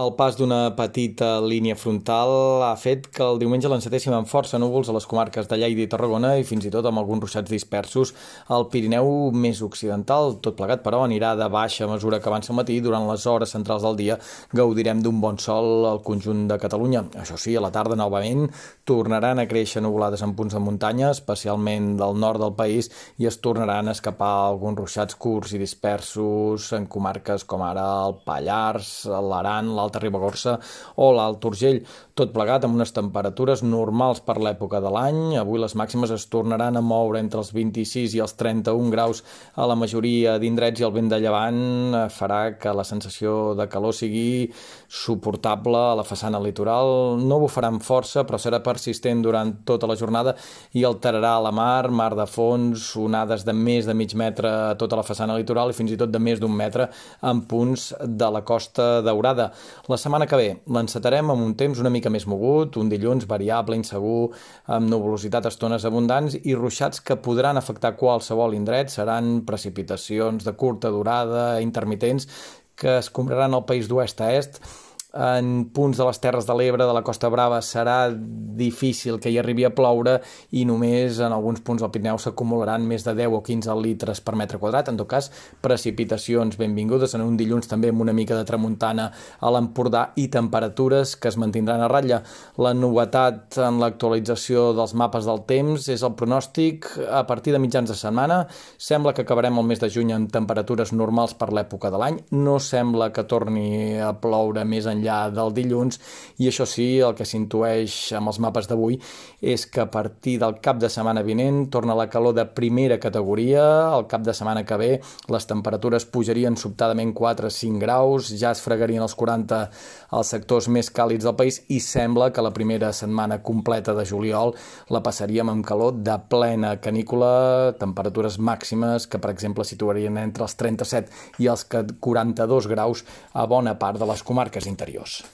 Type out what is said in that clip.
El pas d'una petita línia frontal ha fet que el diumenge l'encetéssim amb força núvols a les comarques de Lleida i Tarragona i fins i tot amb alguns ruixats dispersos al Pirineu més occidental. Tot plegat, però, anirà de baixa a mesura que avança el matí. Durant les hores centrals del dia gaudirem d'un bon sol al conjunt de Catalunya. Això sí, a la tarda novament tornaran a créixer nuvolades en punts de muntanya, especialment del nord del país, i es tornaran a escapar alguns ruixats curts i dispersos en comarques com ara el Pallars, l'Aran, l'Alta Ribagorça o l'Alt Urgell, tot plegat amb unes temperatures normals per l'època de l'any. Avui les màximes es tornaran a moure entre els 26 i els 31 graus a la majoria d'indrets i el vent de llevant farà que la sensació de calor sigui suportable a la façana litoral. No bufarà força, però serà persistent durant tota la jornada i alterarà la mar, mar de fons, onades de més de mig metre a tota la façana litoral i fins i tot de més d'un metre en punts de la costa daurada. La setmana que ve l'encetarem amb un temps una mica més mogut, un dilluns variable, insegur, amb nuvolositat estones abundants i ruixats que podran afectar qualsevol indret. Seran precipitacions de curta durada, intermitents, que es compraran el país d'oest a est en punts de les Terres de l'Ebre, de la Costa Brava, serà difícil que hi arribi a ploure i només en alguns punts del Pirineu s'acumularan més de 10 o 15 litres per metre quadrat. En tot cas, precipitacions benvingudes en un dilluns també amb una mica de tramuntana a l'Empordà i temperatures que es mantindran a ratlla. La novetat en l'actualització dels mapes del temps és el pronòstic a partir de mitjans de setmana. Sembla que acabarem el mes de juny amb temperatures normals per l'època de l'any. No sembla que torni a ploure més enllà enllà del dilluns. I això sí, el que s'intueix amb els mapes d'avui és que a partir del cap de setmana vinent torna la calor de primera categoria, el cap de setmana que ve les temperatures pujarien sobtadament 4-5 graus, ja es fregarien els 40 als sectors més càlids del país i sembla que la primera setmana completa de juliol la passaríem amb calor de plena canícula, temperatures màximes que per exemple situarien entre els 37 i els 42 graus a bona part de les comarques interiors. Dios.